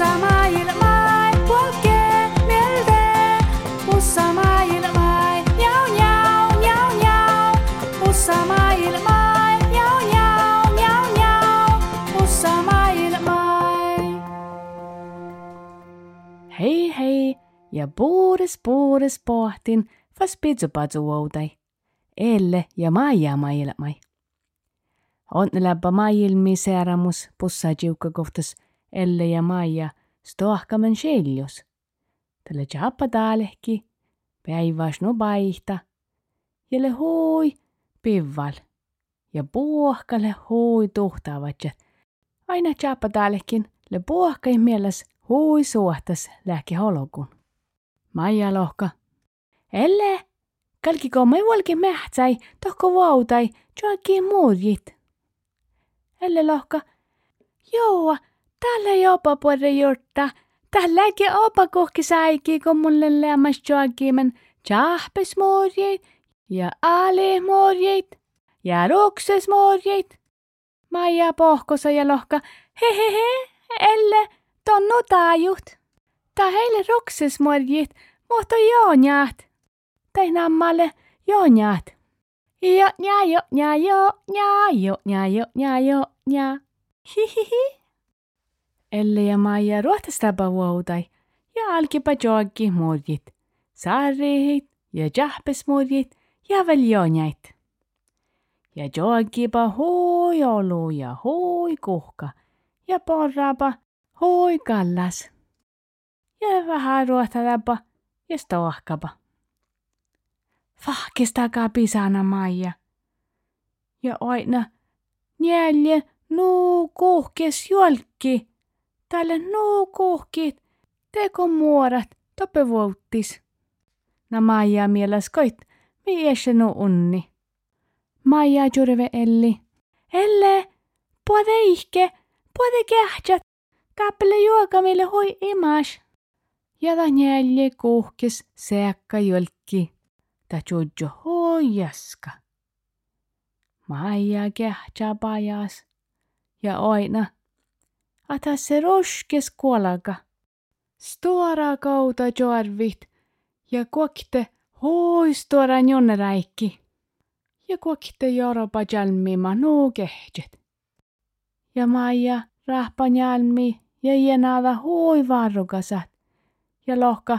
pussa maailmai, polkee mieltä. Pussa maailmai, njau njau, njau njau. Pussa maailmai, njau njau, njau njau. Pussa maailmai. Hei hei ja puures puures pohtin vas pitsupatsu outai. Elle ja maija maailmai. On läppä maailmi seeramus pussa kohtas Elle ja maija stohkamen sheljus. Tälle jappa taalehki, päiväs no baihta. Ja le hui pivval. Ja puohkalle hui tuhtavat. Aina jappa taalehkin le puohkai mieles hui suhtas lähki holokun. Maija lohka. Elle, kalkiko me volki mähtsäi, tohko vautai, joakin muurjit. Elle lohka. Joo, tällä jopa puolta jurtta. Tälläkin opa kohki saiki, kun mulle lämmäs joakimen jahpes muurjit ja ale muurjit ja rukses muurjit. Maija pohkosa ja lohka. Hehehe, Elle, tonnu taajut. Ta heille rukses muurjit, mutta joonjaat. Tai nammalle joonjaat. Jo, ja, jo, ja, jo, ja, jo, ja, jo, ja, jo, ja. Hihihi. Elle ja Maija ruohtastapa vuotai ja alkipa jooggi muurjit. Saarihit ja jahpes muurjit ja veel joonjait. Ja jooggipa hoi olu ja hoi kuhka ja porrapa hoi kallas. Ja vähän ruohtadapa ja stohkapa. Fahkistakaa pisana Maija. Ja aina neljä nuu kuhkes jolki. Tälle kuhkit teko muorat tope vuottis. Na Maija mieles koit, mi eshe nu unni. Maija jurve elli. Elle, puode ihke, puode kähtsät. Kappele juokamille hui imas. Ja ta neljä kuhkes seakka jolki ta jojo hoijaska. Maija kähtsä pajas ja aina ata se roskes kuolaga. Stora kauta jorvit ja kuokte hoi stora jonneräikki. Ja kuokte joropa jalmima nuu kehtjet. Ja Maija rahpa jalmi ja jenada hoi varrukasat. Ja lohka,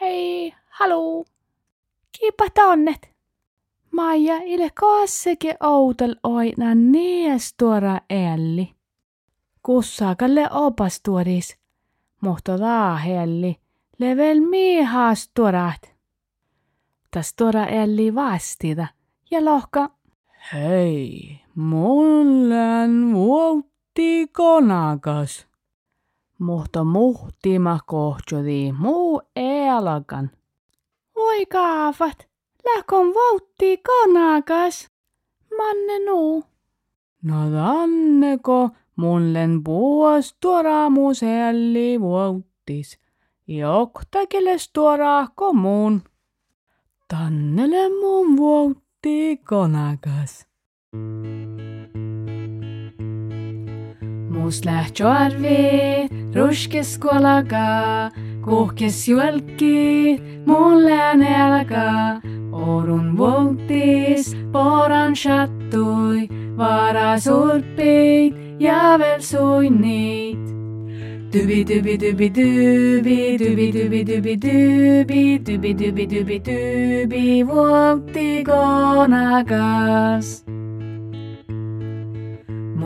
hei, haluu. Kiipa tonnet. Maija ile kasseke outal oina nees tuora elli. Kussakalle opas tuoris, mutta helli, level miehas tuorat. Tas tuora elli vastida ja lohka. Hei, mullen vuotti konakas. Mutta muhtima kohtsodi muu ealakan. Oi kaavat, läkon voutti konakas. Manne nuu. No tanneko Mullen boas tuora musealli vuotis ja oktakeles tuora kommuun. Tannele mun vuotti konakas. Muus lähtö arvi, ruskes kuolaga, kuhkes juelki, mulle nälkä. Orun vuotis, poran shattui, vara surpeit, ja veel sunnit. Dubi dubi dubi dubi, dubi dubi dubi dubi, dubi dubi dubi dubi, vuotti konakas.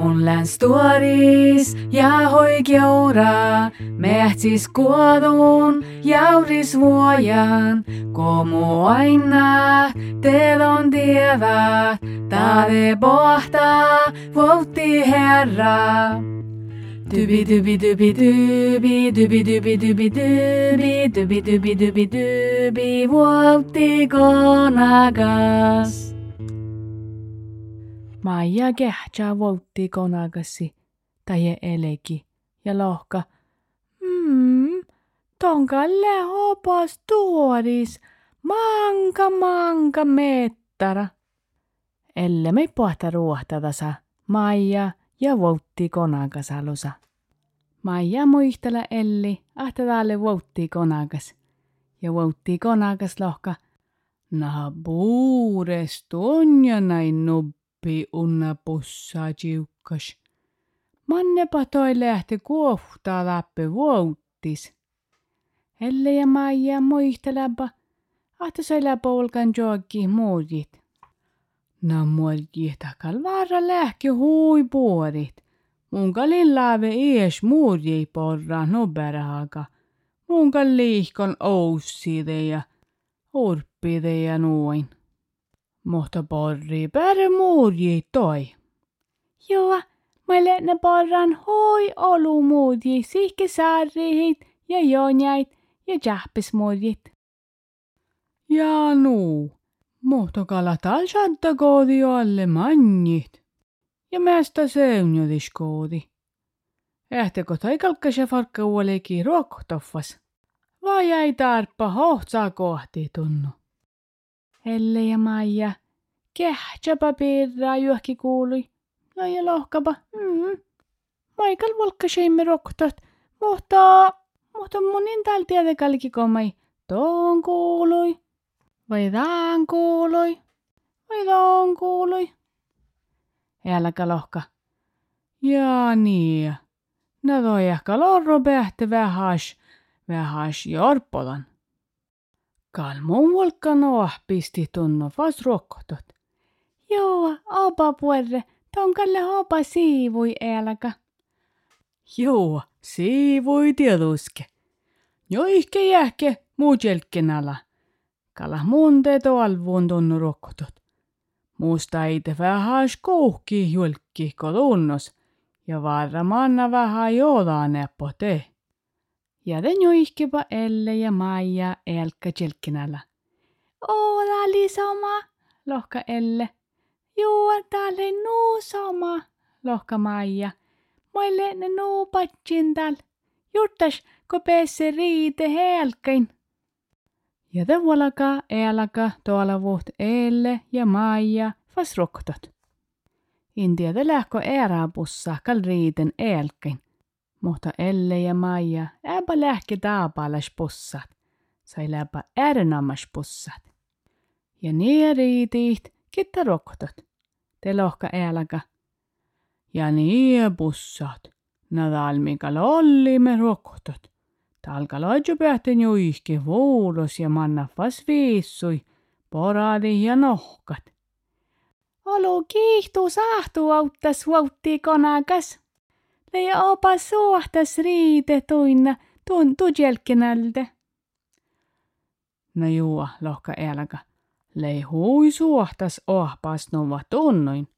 Mun län stuoris ja hoikeura, mehtis kuodun jauris vuojan, komu aina telon tievä, tade pohta vuotti herra. Dubi dubi dubi dubi, dubi dubi dubi dubi, dubi dubi dubi dubi, vuotti konakas. Maija kehtsää voltti konagasi tai eleki ja lohka. Hmm, tonkalle hopas tuoris, manka manka mettara. Elle me pohta ruohtadasa Maija ja voltti konagasalusa. Maija muistella Elli, ahta taalle voutti konakas. Ja voutti konakas lohka. Naha puures tunja näin nuppi unna pussaa jiukkas. Mannepa toi lähti kuohtaa läpi vuottis. Elle ja Maija muistelapa, ahta sai läpolkan joakki muodit. Na muodit takal vaara lähki hui puorit. Mun kalin laave ies muodjei porra noberahaga. Mun liihkon ousside ja urppide ja nuoin. Mutta porri muodjei toi. Joo, Meille ne porran hoi olu muudji, sihke saarihit ja jonjait ja jahpismuudjit. Ja nuu, mutta kalatal shadda koodi alle mannit. Ja mästä seunjodis koodi. Ähtekö taikalka se farkka uoleki ruoktoffas? Vai jäi tarppa hohtsaa kohti tunnu? Helle ja Maija, kähtsäpä piirraa juhki kuului. No ja lohkapa, mm. Michael volkkaseimme roktot, mutta, mutta monin täällä tietenkin komai. Tuon kuului. Vai tämän kuului. Vai tuon kuului. Älkä lohka. Ja niin. No toi ehkä lorro pähti vähäs, vähäs jorpolan. Kalmuun volkka noah pisti tunno vas rokkotot. Joo, opa puerre, Tonkalle hopa siivui älkä. Joo, siivui tietuske. Jo ihke jähke muu jelkkenala. Kala monte alvuun tunnu rokkotot. Muusta ite vähäs kouhki julkki kolunnos. Ja varra manna vähän joolaa neppo te. Ihkepa Elle ja Maija elkä jelkkenala. Ola lisoma, lohka Elle. Joo, täällä ei nuu sama, lohka Maija. Moille ne nuu patsin täällä. Juttas, ko pääse riite helkain. Ja te vuolaka, elaka, tuolla vuht Elle ja Maija fas roktot. Intia te lähkö eräpussa kal riiten elkain. Mutta Elle ja Maija äpä lähke taapalas pussat. Sai läpä ärnammas pussat. Ja niin riitiit, kitta roktot te lohka älkä. Ja niin bussat. Nadalmikal ollimme rokotot. Talkaloidju pähten juihki vuulos ja mannafas viissui, poradi ja nohkat. Olu kiihtu sahtu auttas vautti konakas. Leija opa suhtas riite tuinna tuntu jälkenältä. No juo, lohka älkä. Lei hui suhtas ohpas nova tunnoin.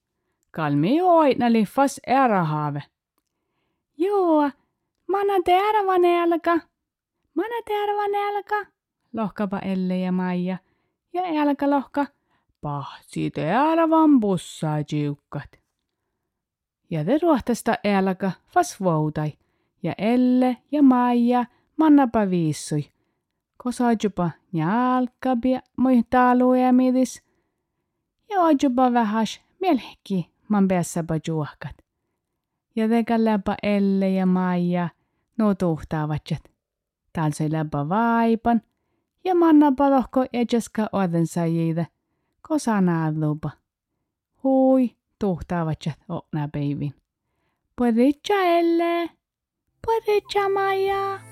Kalmi aina liffas ärahaave. Joo, mana tervan elka. Mana tervan elka. Lohkapa Elle ja Maija. Ja elka lohka. Pahtsi tervan bussaa jiukkat. Ja te ruohtasta elka fas voutai. Ja Elle ja Maija mannapa viissui kosajupa jalkabia muihtaluja midis. Ja ojupa vähäs mielhki man päässäpä juohkat. Ja teka läpä Elle ja Maija no tuhtaavatjat. Täällä se läpä vaipan ja mannapa lohko ejaska odensa jiitä. Kosa lupa. Hui tuhtaavatjat okna peivin. Pueritsa Elle. Pueritsa Maija.